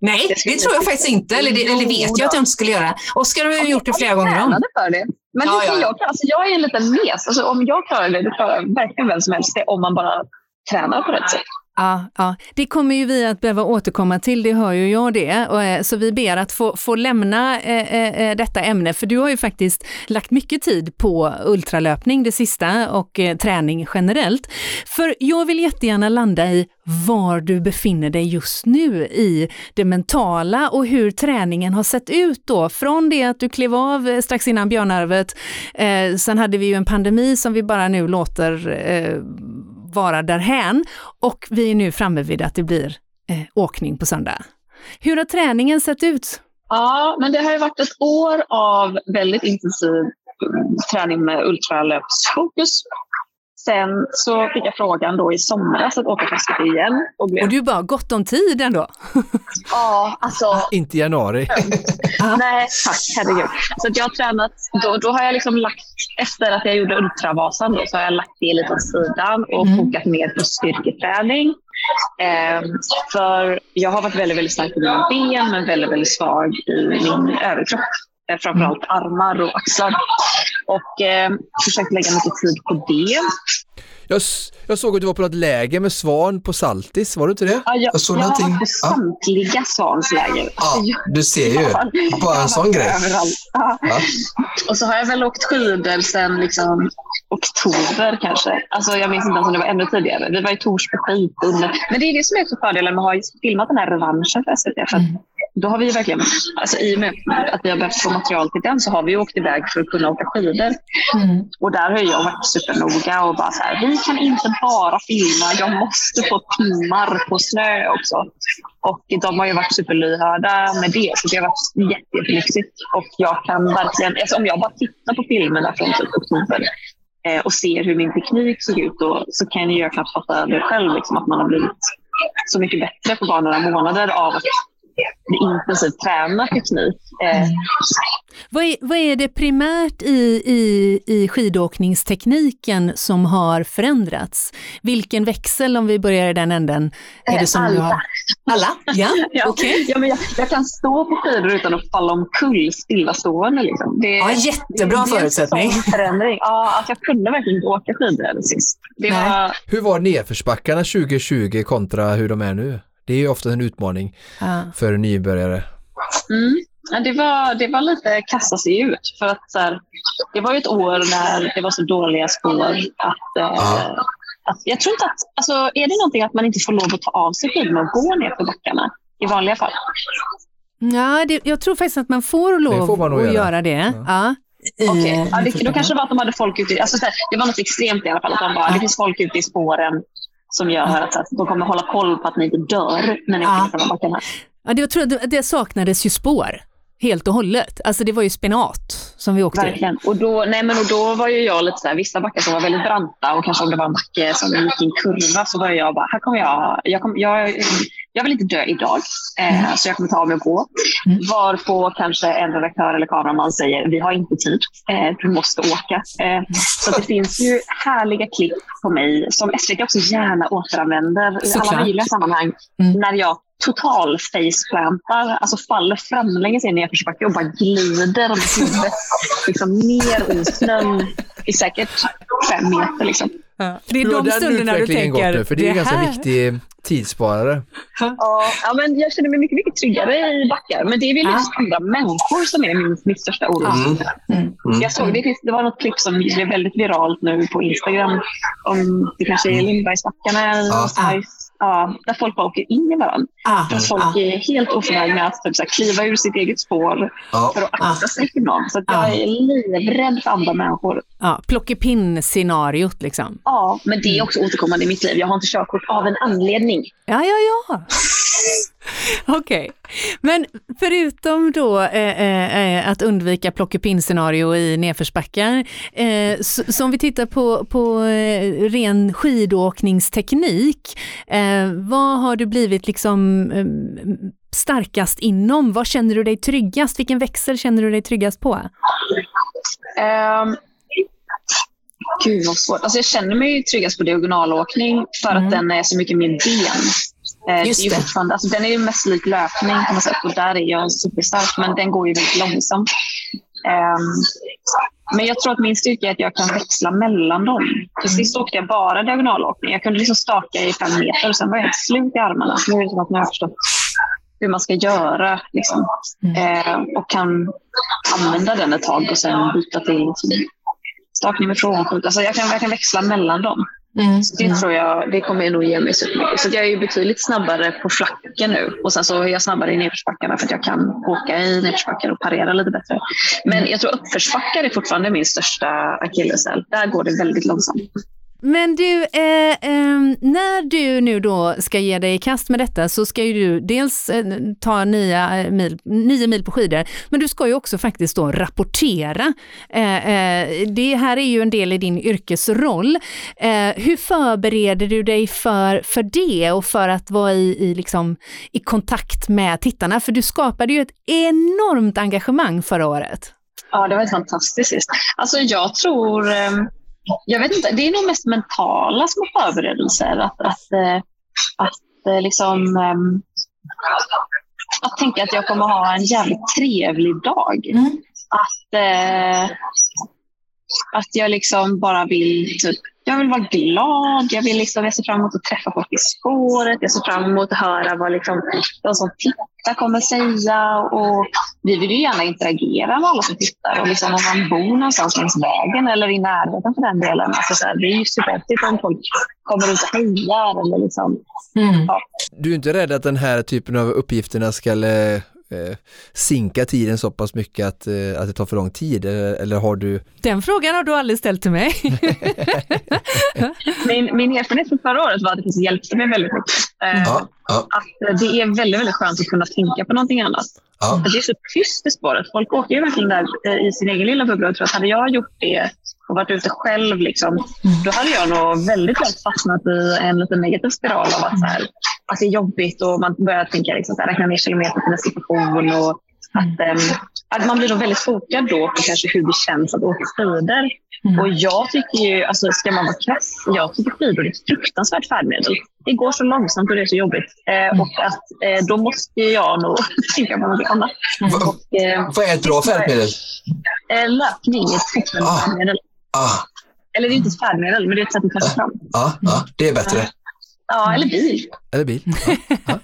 Nej, det, det tror jag faktiskt inte, eller, det, eller vet jag att jag inte skulle göra. Oskar har ju gjort det flera gånger om. För det. Men ja, ja. Jag, alltså, jag är en liten mes. Alltså, om jag klarar det, då klarar verkligen vem som helst det, om man bara tränar på rätt sätt. Ja, ja, det kommer ju vi att behöva återkomma till, det hör ju jag det. Eh, så vi ber att få, få lämna eh, eh, detta ämne, för du har ju faktiskt lagt mycket tid på ultralöpning det sista och träning generellt. För jag vill jättegärna landa i var du befinner dig just nu i det mentala och hur träningen har sett ut då. Från det att du klev av strax innan Björnarvet, sen hade vi ju en pandemi som vi bara nu låter vara därhän och vi är nu framme vid att det blir eh, åkning på söndag. Hur har träningen sett ut? Ja, men det har ju varit ett år av väldigt intensiv eh, träning med ultralöpsfokus. Sen så fick jag frågan då i somras att åka fast igen. Och, blev... och du bara, gott om tid ändå? ja, alltså. Inte januari. Nej, tack, herregud. Så att jag har tränat, då, då har jag liksom lagt, efter att jag gjorde Ultravasan då, så har jag lagt det lite åt sidan och mm. fokat mer på styrketräning. Eh, för jag har varit väldigt, väldigt stark i mina ben men väldigt, väldigt svag i min överkropp. Eh, framförallt armar och axlar. Och eh, försökt lägga mycket tid på det. Jag, jag såg att du var på något läger med Svan på Saltis, var du inte det? Ja, jag, jag såg jag någonting. var på samtliga ja. Svans Ja, du ser ju. Bara en sån grej. Ja. Ja. Och så har jag väl åkt skidor sedan liksom, oktober kanske. Alltså, jag minns inte ens om det var ännu tidigare. Vi var i Torsby skidtunnel. Men det är det som är så fördelen med att ha filmat den här revanschen för SVT. För mm. Då har vi verkligen, alltså i och med att vi har behövt få material till den så har vi åkt iväg för att kunna åka skidor. Mm. Och där har jag varit supernoga och bara så här, vi kan inte bara filma, jag måste få timmar på snö också. Och de har ju varit superlyhörda med det, så det har varit jätte, jättelyxigt. Och jag kan verkligen, alltså om jag bara tittar på filmerna från typ oktober eh, och ser hur min teknik såg ut, då, så kan jag knappt fatta det själv, liksom, att man har blivit så mycket bättre på bara några månader av att intensivt träna teknik. Eh, Vad är, vad är det primärt i, i, i skidåkningstekniken som har förändrats? Vilken växel, om vi börjar i den änden, är det som du Alla. har? Alla? Ja, Ja, okej. ja, men jag, jag kan stå på skidor utan att falla omkull stillastående. Liksom. Det, Ja, jättebra det är en förutsättning. sån förändring. Ja, alltså jag kunde verkligen inte åka skidor sist. Det Nej. var, Hur var nedförsbackarna 2020 kontra hur de är nu? Det är ju ofta en utmaning Ja. för nybörjare. mm, ja, det, var, det var lite kasta sig ut. För att, så här, det var ju ett år när det var så dåliga spår att, eh, Ja. att jag tror inte att, alltså, är det någonting att man inte får lov att ta av sig skidorna och gå ner för backarna i vanliga fall? Ja, det, jag tror faktiskt att man får lov Det får man att göra. göra det. Ja. Okej, Eh, ja, då kanske det var att de hade folk ute i, alltså, det var något extremt i alla fall. Att de bara, det finns folk ute i spåren som gör att, att de kommer hålla koll på att ni inte dör när ni Ja. åker de här backarna. Ja, det, jag tror det, det saknades ju spår helt och hållet. Alltså det var ju spenat som vi åkte i. Verkligen. Och då, nej, men och då var ju jag lite så här, vissa backar som var väldigt branta och kanske om det var en backe som gick i en kurva så var jag bara, här kommer jag, jag, kom, jag, jag vill inte dö idag eh, så jag kommer ta av mig och gå. Mm. Varpå kanske en redaktör eller kameraman säger, vi har inte tid, eh, du måste åka. Eh, så det finns ju härliga klipp på mig som SVT också gärna återanvänder i Såklart. alla möjliga sammanhang. Mm. När jag total faceplantar, alltså faller framlänges i en nedförsbacke och bara glider med huvudet liksom ner i snön i säkert fem meter. Liksom. Det är de stunderna du tänker, nu? För det är en ganska här- viktig tidssparare. Ja, ja, men jag känner mig mycket, mycket tryggare i backar. Men det är väl just andra människor som är min, mitt största oro. Mm. Jag såg, det, det var något klipp som blev väldigt viralt nu på Instagram. Om det kanske är Lindbergsbackarna eller Ja. någonstans. Ja, där folk bara åker in i varandra. Ah, Att folk ah. är helt oförmögna att typ, så här, kliva ur sitt eget spår Ja. för att akta sig för någon. Så jag är livrädd för andra människor. Ja, plockepinn-scenariot liksom. Ja, men det är också återkommande i mitt liv. Jag har inte körkort av en anledning. Ja, ja, ja. Okej, men förutom då eh, eh, eh, att undvika plockepinn-scenario i nedförsbackar, eh, så, så om vi tittar på, på eh, ren skidåkningsteknik, eh, vad har du blivit liksom starkast inom? Vad känner du dig tryggast? Vilken växel känner du dig tryggast på? Um, gud vad svårt. Alltså jag känner mig tryggast på diagonalåkning för Mm. att den är så mycket mer ben. Eh, Just det är ju det. fortfarande- Alltså den är ju mest lik löpning på något sätt och där är jag superstark men den går ju väldigt långsamt. Ehm, men jag tror att min styrka är att jag kan växla mellan dem. För sist åkte jag bara diagonalåkning. Jag kunde liksom staka i fem meter och sen var jag helt slut i armarna. Nu är det som att nu har jag förstått hur man ska göra. Liksom. Eh, och kan använda den ett tag och sen byta till stakning med frånskjut. Alltså jag, kan, jag kan växla mellan dem. Mm. Så det tror jag det kommer nog ge mig supermycket. Så jag är ju betydligt snabbare på flacken nu. Och sen så är jag snabbare i nedförsbackarna för att jag kan åka i nedförsbackar och parera lite bättre. Men jag tror uppförsbackar är fortfarande min största akilleshäl. Där går det väldigt långsamt. Men du, eh, eh, när du nu då ska ge dig i kast med detta så ska ju du dels eh, ta nio eh, mil, nio mil på skidor, men du ska ju också faktiskt då rapportera. Eh, eh, det här är ju en del i din yrkesroll. Eh, hur förbereder du dig för, för det och för att vara i, i, liksom, i kontakt med tittarna? För du skapade ju ett enormt engagemang förra året. Ja, det var fantastiskt. Alltså jag tror... Ehm, jag vet inte, det är nog mest mentala små förberedelser. Att, att, eh, att eh, liksom... ehm, Att tänka att jag kommer ha en jävligt trevlig dag. Mm. Att, eh, att jag liksom bara vill typ, jag vill vara glad, jag, vill liksom, jag ser fram emot att träffa folk i spåret, jag ser fram emot att höra vad liksom, de som tittar kommer säga. Och vi vill ju gärna interagera med alla som tittar. Och liksom, om man bor någonstans längs vägen eller i närheten för den delen. Alltså, så här, det är ju superhäftigt om folk kommer ut och hejar. Eller liksom, Mm. Du är inte rädd att den här typen av uppgifterna ska eh, eh, sinka tiden så pass mycket att, eh, att det tar för lång tid eller, eller har du? Den frågan har du aldrig ställt till mig. min, min erfarenhet från förra året var att det faktiskt hjälpte mig väldigt mycket. Eh, Ja, ja, Att det är väldigt, väldigt skönt att kunna tänka på någonting annat. ja. För Det är så tyst i spåret. Folk åker ju verkligen där eh, i sin egen lilla bubbla. Jag tror att hade jag gjort det och varit ute själv, liksom, då hade jag nog väldigt lätt fastnat i en lite negativ spiral av att, så här, att det är jobbigt och man börjar tänka liksom, så här, räkna ner kilometer till nästa situation. Och att, ehm, att man blir då väldigt fokad då på kanske hur det känns att åka skidor. Och jag tycker ju, alltså ska man vara krass, jag tycker skidor är ett fruktansvärt färdmedel. Det går så långsamt och det är så jobbigt. Eh, och att eh, då måste jag nog tänka på något annat. Och, eh, Vad är ett bra färdmedel? eh, löpning är ett Ah. färdmedel. Ah, Eller det är inte ett färdmedel, men det är ett sätt att ta sig fram. ja, ja, det är bättre. Ja, eller bil. Eller bil? Ja, ja,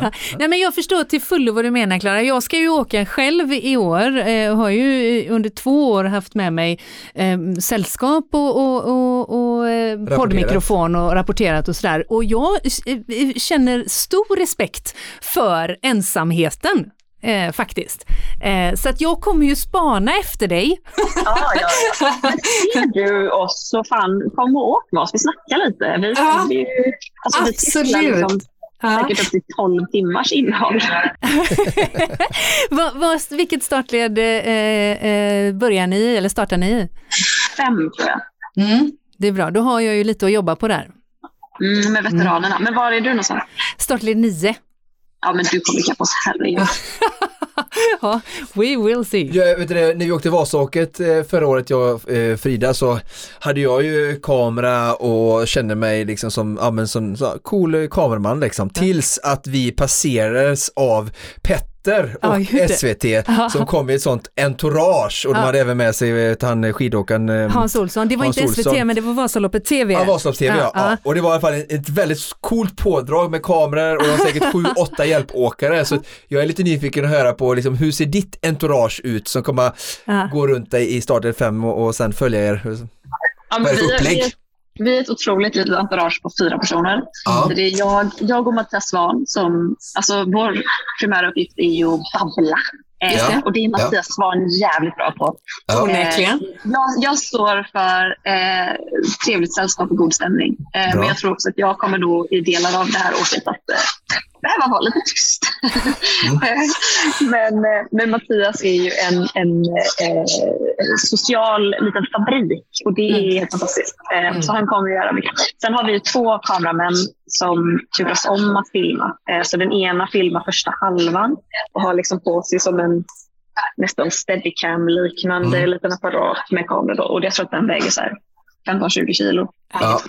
ja, Nej men jag förstår till fullo vad du menar Klara. Jag ska ju åka själv i år eh, och har ju under två år haft med mig eh, sällskap och, och, och, och eh, poddmikrofon och rapporterat och sådär. Och jag eh, känner stor respekt för ensamheten. Eh, faktiskt. Eh, så att jag kommer ju spana efter dig. Ja, ja, ja. Ser du oss så fan, kom och åk med oss. Vi snackar lite. Vi, Ja, vi, alltså, vi tisslar absolut. Liksom, Ja. säkert upp till 12 timmars innehåll. vad, vad, vilket startled eh, eh, börjar ni i eller startar ni i? Fem, tror jag. Mm. Det är bra, då har jag ju lite att jobba på där. Mm, med veteranerna. Men var är du någonstans? Startled 9. Ja, men du kommer ikapp oss. Herregud. ja, we will see. Jag, vet du, när vi åkte Vasåket eh, förra året, jag och eh, Frida, så hade jag ju kamera och kände mig liksom som, ja men som så, cool kameraman liksom, tills att vi passerades av Petter Ja, och det. SVT som kom i ett sånt entourage och de Ja. hade även med sig vet, han skidåkaren eh, Hans Olsson, det var Hans inte SVT Olsson. men det var Vasaloppet TV. Ja, Vasalopps-TV ja. ja. Och det var i alla fall ett, väldigt coolt pådrag med kameror och de har säkert sju, åtta hjälpåkare. Så jag är lite nyfiken att höra på liksom, hur ser ditt entourage ut som kommer Ja. gå runt dig i starten fem och, och sen följa er? Ja, men vi, upplägg? Vi, är, ett otroligt litet entourage på fyra personer. Ja. Så det är jag, jag och Mattias Svahn som, alltså vår primära uppgift är ju att babbla. Eh, Ja. Och det är Mattias Svahn jävligt bra på. Ja. Onekligen. Jag, jag står för eh, trevligt sällskap och god stämning. Eh, men jag tror också att jag kommer då i delar av det här åket att eh, behöva vara lite tyst. men, eh, men Mattias är ju en, en eh, social liten fabrik och det är helt fantastiskt. Eh, Så han kommer att göra mycket. Sen har vi två kameramän som turas om att filma. Så den ena filmar första halvan och har liksom på sig som en nästan steadicam-liknande Mm. liten apparat med kamera. Då. Och jag tror att den väger så här 15-20 kilo. Ja.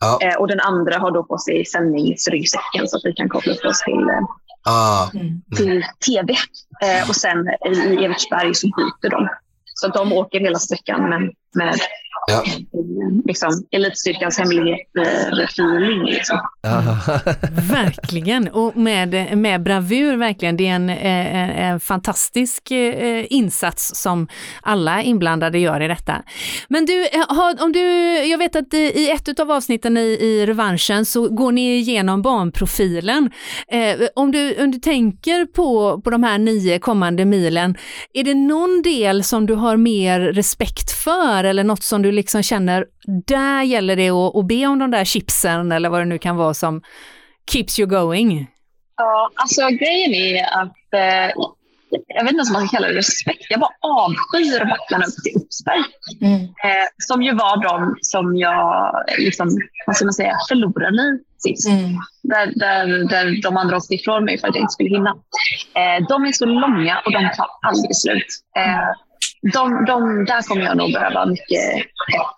Ja. Eh, och den andra har då på sig sändningsryggsäcken så att vi kan koppla upp oss till, eh, Ah, till tv. Eh, och sen i, Evertsberg så byter de. Så de åker hela sträckan men med ja. eh, liksom, elitstyrkans hemlighet-feeling. liksom. Verkligen, och med, med bravur verkligen. Det är en, eh, en fantastisk eh, insats som alla inblandade gör i detta. Men du, eh, om du jag vet att i ett av avsnitten i, i revanschen så går ni igenom banprofilen. Eh, om, du, om du tänker på, på de här nio kommande milen, är det någon del som du har mer respekt för eller något som du liksom känner, där gäller det att, att be om de där chipsen eller vad det nu kan vara som keeps you going? Ja, alltså grejen är att eh, jag vet inte om man ska kalla det respekt. Jag bara avskyr backarna upp till Uppsberg. Mm. Eh, som ju var de som jag liksom, vad ska man säga, förlorade i sist. Mm. Där, där, där de andra åkte ifrån mig för att jag inte skulle hinna. Eh, de är så långa och de tar aldrig slut. Eh, de, de, där kommer jag nog behöva mycket pepp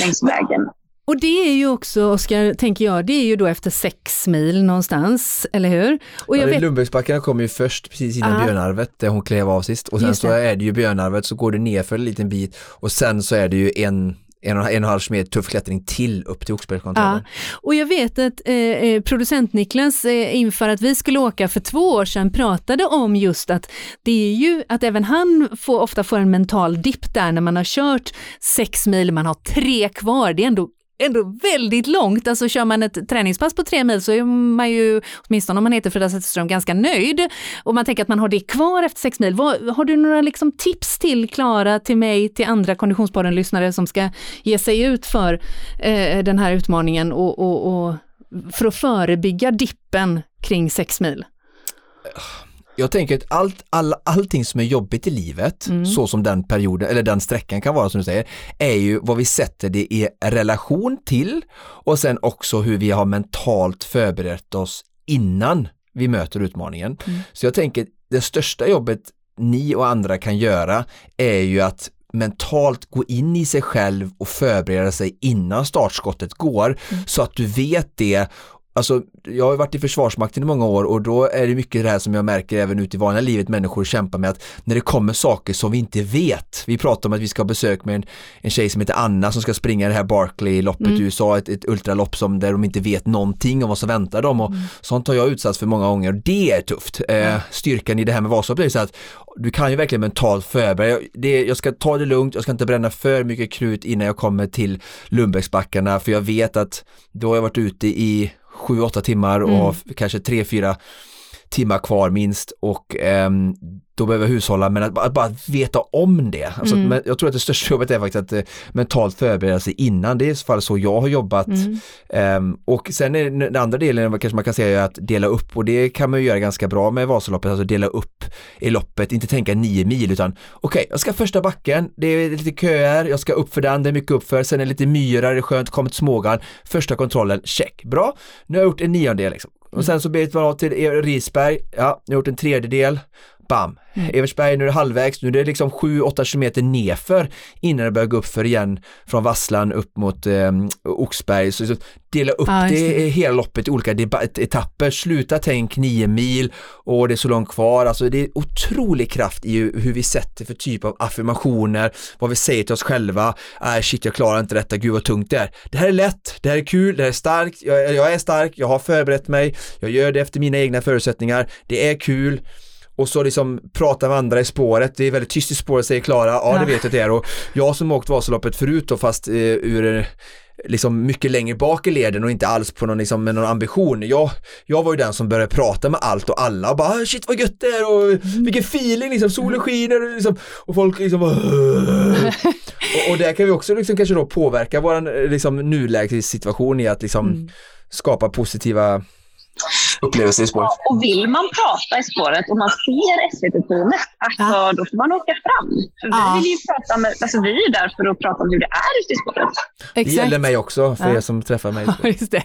längs vägen. Och det är ju också, Oskar, tänker jag, det är ju då efter sex mil någonstans, eller hur? Och jag Ja, vet, Lundbergsbackarna kommer ju först precis innan Ja. Björnarvet där hon klev av sist och sen så är det ju Björnarvet så går det ner för en liten bit och sen så är det ju en en och en halv meter tuff klättring till upp till Oxbergskontrollen. och jag vet att eh, eh, producent Niklas eh, inför att vi skulle åka för två år sedan pratade om just att det är ju att även han får, ofta får en mental dipp där när man har kört sex mil, man har tre kvar, det är ändå ändå väldigt långt. Alltså kör man ett träningspass på tre mil så är man ju, åtminstone om man heter Frida Zetterström, ganska nöjd. Och man tänker att man har det kvar efter sex mil. Vad, har du några liksom tips till Klara, till mig, till andra Konditionspodden-lyssnare som ska ge sig ut för eh, den här utmaningen och, och, och för att förebygga dippen kring sex mil? Öh, jag tänker att allt, all, allting som är jobbigt i livet, Mm. så som den perioden, eller den sträckan kan vara som du säger, är ju vad vi sätter det i relation till och sen också hur vi har mentalt förberett oss innan vi möter utmaningen. Mm. Så jag tänker det största jobbet ni och andra kan göra är ju att mentalt gå in i sig själv och förbereda sig innan startskottet går så att du vet det Alltså, jag har varit i Försvarsmakten i många år och då är det mycket det här som jag märker även ute i vanliga livet människor kämpar med att när det kommer saker som vi inte vet. Vi pratar om att vi ska ha besök med en, en tjej som heter Anna som ska springa det här Barkley-loppet i USA, ett, ett ultralopp som där de inte vet någonting om vad som väntar dem och sånt har jag utsatts för många gånger och det är tufft. Eh, styrkan i det här med Vasaloppet är så att du kan ju verkligen mentalt förbereda. Det, jag ska ta det lugnt, jag ska inte bränna för mycket krut innan jag kommer till Lundbäcksbackarna för jag vet att då har jag varit ute i 7-8 timmar och f- kanske 3-4 timmar kvar minst. Och ehm, då behöver hushålla men att, bara- att bara veta om det. Alltså, Mm. men jag tror att det största jobbet är faktiskt att eh, mentalt förbereda sig innan. Det är i så fall så jag har jobbat. Mm. Ehm, och sen är den andra delen kanske man kan säga är att dela upp och det kan man ju göra ganska bra med Vasaloppet, alltså dela upp i loppet, inte tänka nio mil utan okej, jag ska första backen, det är lite köer, jag ska upp för den, det är mycket uppför, sen är det lite myrar, det är skönt, kommer till Smågan, första kontrollen, check, bra, nu har jag gjort en niondel liksom. Och sen så man av till Risberg, ja, nu har jag gjort en tredjedel, bam, Eversberg, nu är det halvvägs, nu är det liksom 7-8 kilometer nerför innan det börjar gå upp för igen från Vasslan upp mot eh, Oxberg. Så, så dela upp just det, det. hela loppet i olika etapper, sluta tänk 9 mil och det är så långt kvar. Alltså det är otrolig kraft i hur hur vi sätter för typ av affirmationer, vad vi säger till oss själva. Äh, shit, jag klarar inte detta, gud vad tungt det är. Det här är lätt, det här är kul, det här är starkt, jag, jag är stark, jag har förberett mig, jag gör det efter mina egna förutsättningar, det är kul och så liksom prata med andra i spåret, det är väldigt tyst i spåret säger Klara, ja det vet jag att det är. Och jag som åkt Vasaloppet förut då fast eh, ur liksom mycket längre bak i leden och inte alls på någon, liksom, med någon ambition. Jag, jag var ju den som började prata med allt och alla och bara "Ah, shit vad gött det är och vilken feeling liksom, solen skiner och, liksom, och folk liksom bara, och, och där kan vi också liksom kanske då påverka våran liksom, nulägessituation i att liksom skapa positiva upplevelser i spåret. Ja, och vill man prata i spåret och man ser SVT-teamet, alltså, då får man åka fram. För vi, Ja. vill ju prata med, alltså, vi är ju där för att prata om hur det är ute i spåret. Det gäller mig också för Ja. er som träffar mig. Ja, just det.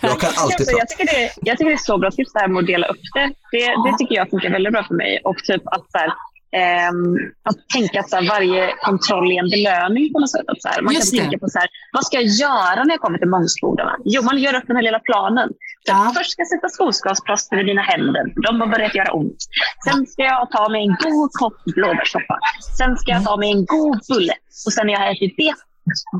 Jag kan alltid Alltså, jag, tycker det, jag tycker det är så bra tips det här med att dela upp det. Det, det tycker jag funkar väldigt bra för mig. Och typ att, så här, ehm, att tänka att så här, varje kontroll är en belöning på något sätt. Att, så här, man Just kan det. tänka på så här, vad ska jag göra när jag kommer till Mångsbodarna? Jo, man gör upp den här lilla planen. Ja. Först ska jag sätta skogsgasplåster vid dina händer. De har börjat göra ont. Sen ska jag ta mig en god kopp blåbärssoppa. Sen ska jag ta mig en god bulle. Och sen när jag har ätit det,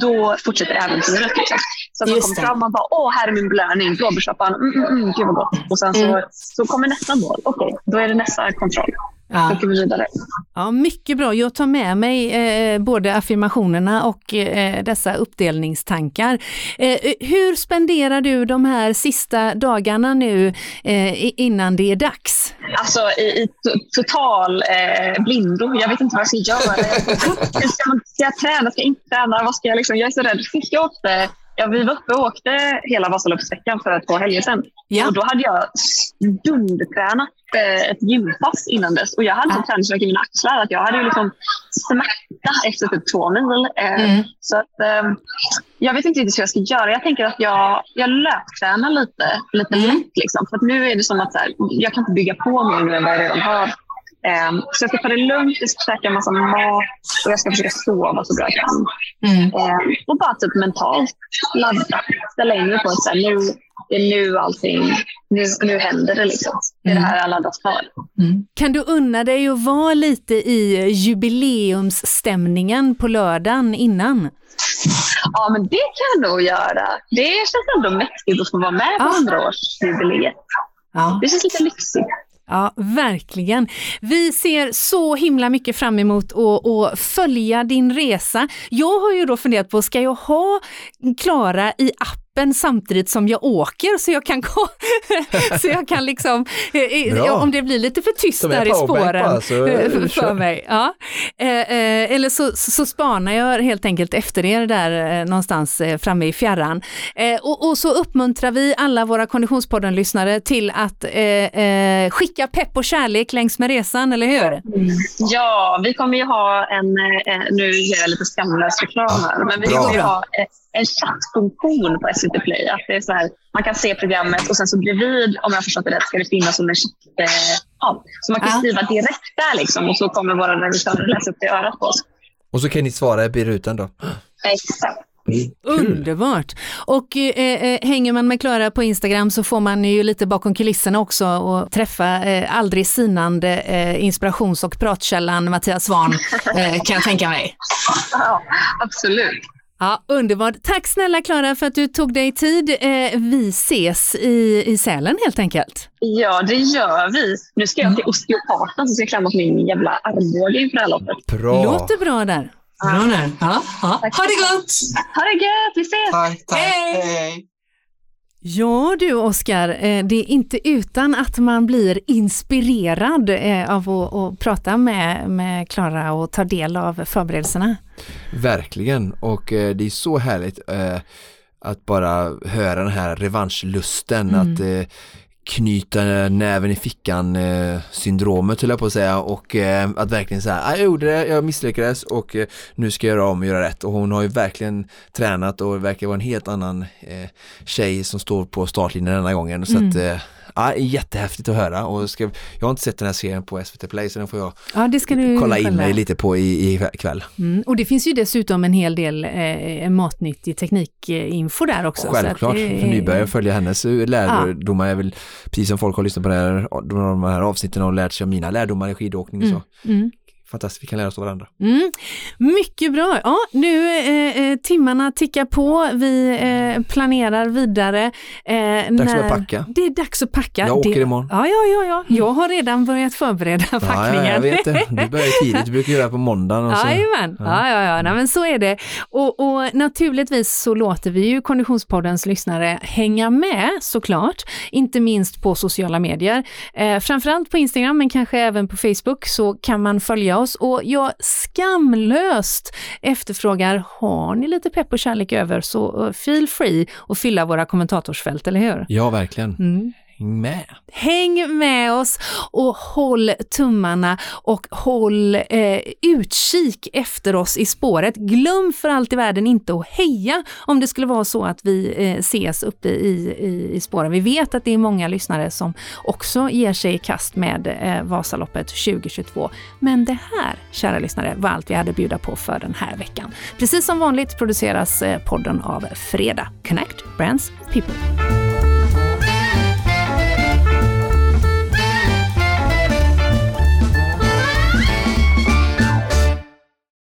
då fortsätter äventyret. Liksom. Så man kommer fram och bara, åh, här är min belöning, blåbärssoppan, mm, mm, mm, gud vad gott. Och sen så, Mm. så kommer nästa mål. Okej, då är det nästa kontroll. Ja. vi vidare. Ja, mycket bra. Jag tar med mig eh, både affirmationerna och eh, dessa uppdelningstankar. Eh, hur spenderar du de här sista dagarna nu eh, innan det är dags? Alltså i, i to- total eh, blindo. Jag vet inte vad jag ska göra. Jag ska, ska jag träna? Ska jag inte träna? Vad ska jag, liksom? jag är så rädd. Sist jag åkte, ja, vi var uppe och åkte hela Vasaloppsveckan för två helger sedan. Ja. Och då hade jag dundertränat eh, ett gympass innan dess. Och jag hade så träningsvärk i mina axlar att jag hade ju liksom smärta efter typ två mil. Eh, Mm. Så att, eh, jag vet inte riktigt hur jag ska göra. Jag tänker att jag, jag löptränar lite, lite Mm. lätt. Liksom. För att nu är det som att här, jag kan inte bygga på mer nu än vad jag redan har. Ehm, så jag ska ta det lugnt, jag ska käka en massa mat och jag ska försöka sova så bra jag kan. Mm. Ehm, och bara typ mentalt ladda. Ställa in mig på att nu, det är nu allting, nu, nu händer det liksom. Det är det här jag laddat för. Mm. Kan du unna dig att vara lite i jubileumsstämningen på lördagen innan? Ja, men det kan jag nog göra. Det känns ändå mäktigt att få vara med på Ah. 100-årsjubileet. Ja. Det känns lite lyxigt. Ja, verkligen. Vi ser så himla mycket fram emot att att följa din resa. Jag har ju då funderat på, ska jag ha Klara i appen samtidigt som jag åker så jag kan, så jag kan liksom, eh, eh, Bra. om det blir lite för tyst där i spåren bara, så, eh, eh, för kör. mig. Ja. Eh, eh, eller så, så spanar jag helt enkelt efter er där eh, någonstans eh, framme i fjärran. Eh, och, och så uppmuntrar vi alla våra Konditionspodden-lyssnare till att eh, eh, skicka pepp och kärlek längs med resan, eller hur? Ja, vi kommer ju ha en, eh, nu gör jag lite skamlös reklam här, men vi kommer ju ha eh, en chattfunktion på SVT Play. Att det är så här, man kan se programmet och sen så bredvid, om jag förstått det rätt, ska det finnas som en chatt. Eh, så man kan Ja. skriva direkt där liksom och så kommer våra revisorer läsa upp det i örat på oss. Och så kan ni svara i rutan då. Exakt. Underbart! Och eh, eh, hänger man med Klara på Instagram så får man ju lite bakom kulisserna också och träffa eh, aldrig sinande eh, inspirations och pratkällan Mattias Svahn, eh, kan jag tänka mig. Ja, absolut. Ja, underbart. Tack snälla Klara för att du tog dig tid. Eh, vi ses i, i Sälen helt enkelt. Ja, det gör vi. Nu ska jag till osteopaten så ska jag klämma på min jävla armbåge inför det här loppet. Bra. Låter bra där. Bra där. Ja, ja. Ha det gott! Ha det gött, vi ses! Tack, tack. Hej. Hej. Ja du Oskar, eh, det är inte utan att man blir inspirerad eh, av att, att prata med med Klara och ta del av förberedelserna. Verkligen och eh, det är så härligt att bara höra den här revanschlusten Mm. att knyta näven i fickan eh, syndromet höll jag på att säga och eh, att verkligen säga jag gjorde det, jag misslyckades och eh, nu ska jag göra om och göra rätt och hon har ju verkligen tränat och verkar vara en helt annan eh, tjej som står på startlinjen denna gången så Mm. att eh, Ja, jättehäftigt att höra och ska, jag har inte sett den här serien på SVT Play så den får jag Ja, kolla in kolla. mig lite på i, i kväll. Mm. Och det finns ju dessutom en hel del eh, matnyttig teknikinfo där också. Självklart, det- för nybörjare följa hennes eh, lärdomar är väl precis som folk har lyssnat på det här, de här avsnitten och lärt sig av mina lärdomar i skidåkning Mm. så Mm. Fantastiskt, vi kan lära oss av varandra. Mm. Mycket bra. Ja, nu eh, eh, timmarna tickar på. Vi eh, planerar vidare. Eh, Dags att börja packa. Det är dags att packa. Jag åker det... imorgon. Ja, ja, ja, ja. Jag har redan börjat förbereda Ja, packningen. ja, jag vet det. Du börjar tidigt, du brukar göra på måndagen och så. Jajamän, ja, ja, ja. Nej, men så är det. Och, och naturligtvis så låter vi ju Konditionspoddens lyssnare hänga med såklart, inte minst på sociala medier. Eh, framförallt på Instagram, men kanske även på Facebook så kan man följa oss och jag skamlöst efterfrågar, har ni lite pepp och kärlek över så eh, feel free att fylla våra kommentatorsfält, eller hur? Ja, verkligen. Mm. Häng med. Häng med oss och håll tummarna och håll eh, utkik efter oss i spåret. Glöm för allt i världen inte att heja om det skulle vara så att vi eh, ses uppe i, i, i spåren. Vi vet att det är många lyssnare som också ger sig i kast med eh, Vasaloppet 2022. Men det här, kära lyssnare, var allt vi hade att bjuda på för den här veckan. Precis som vanligt produceras eh, podden av Freda. Connect Brands People.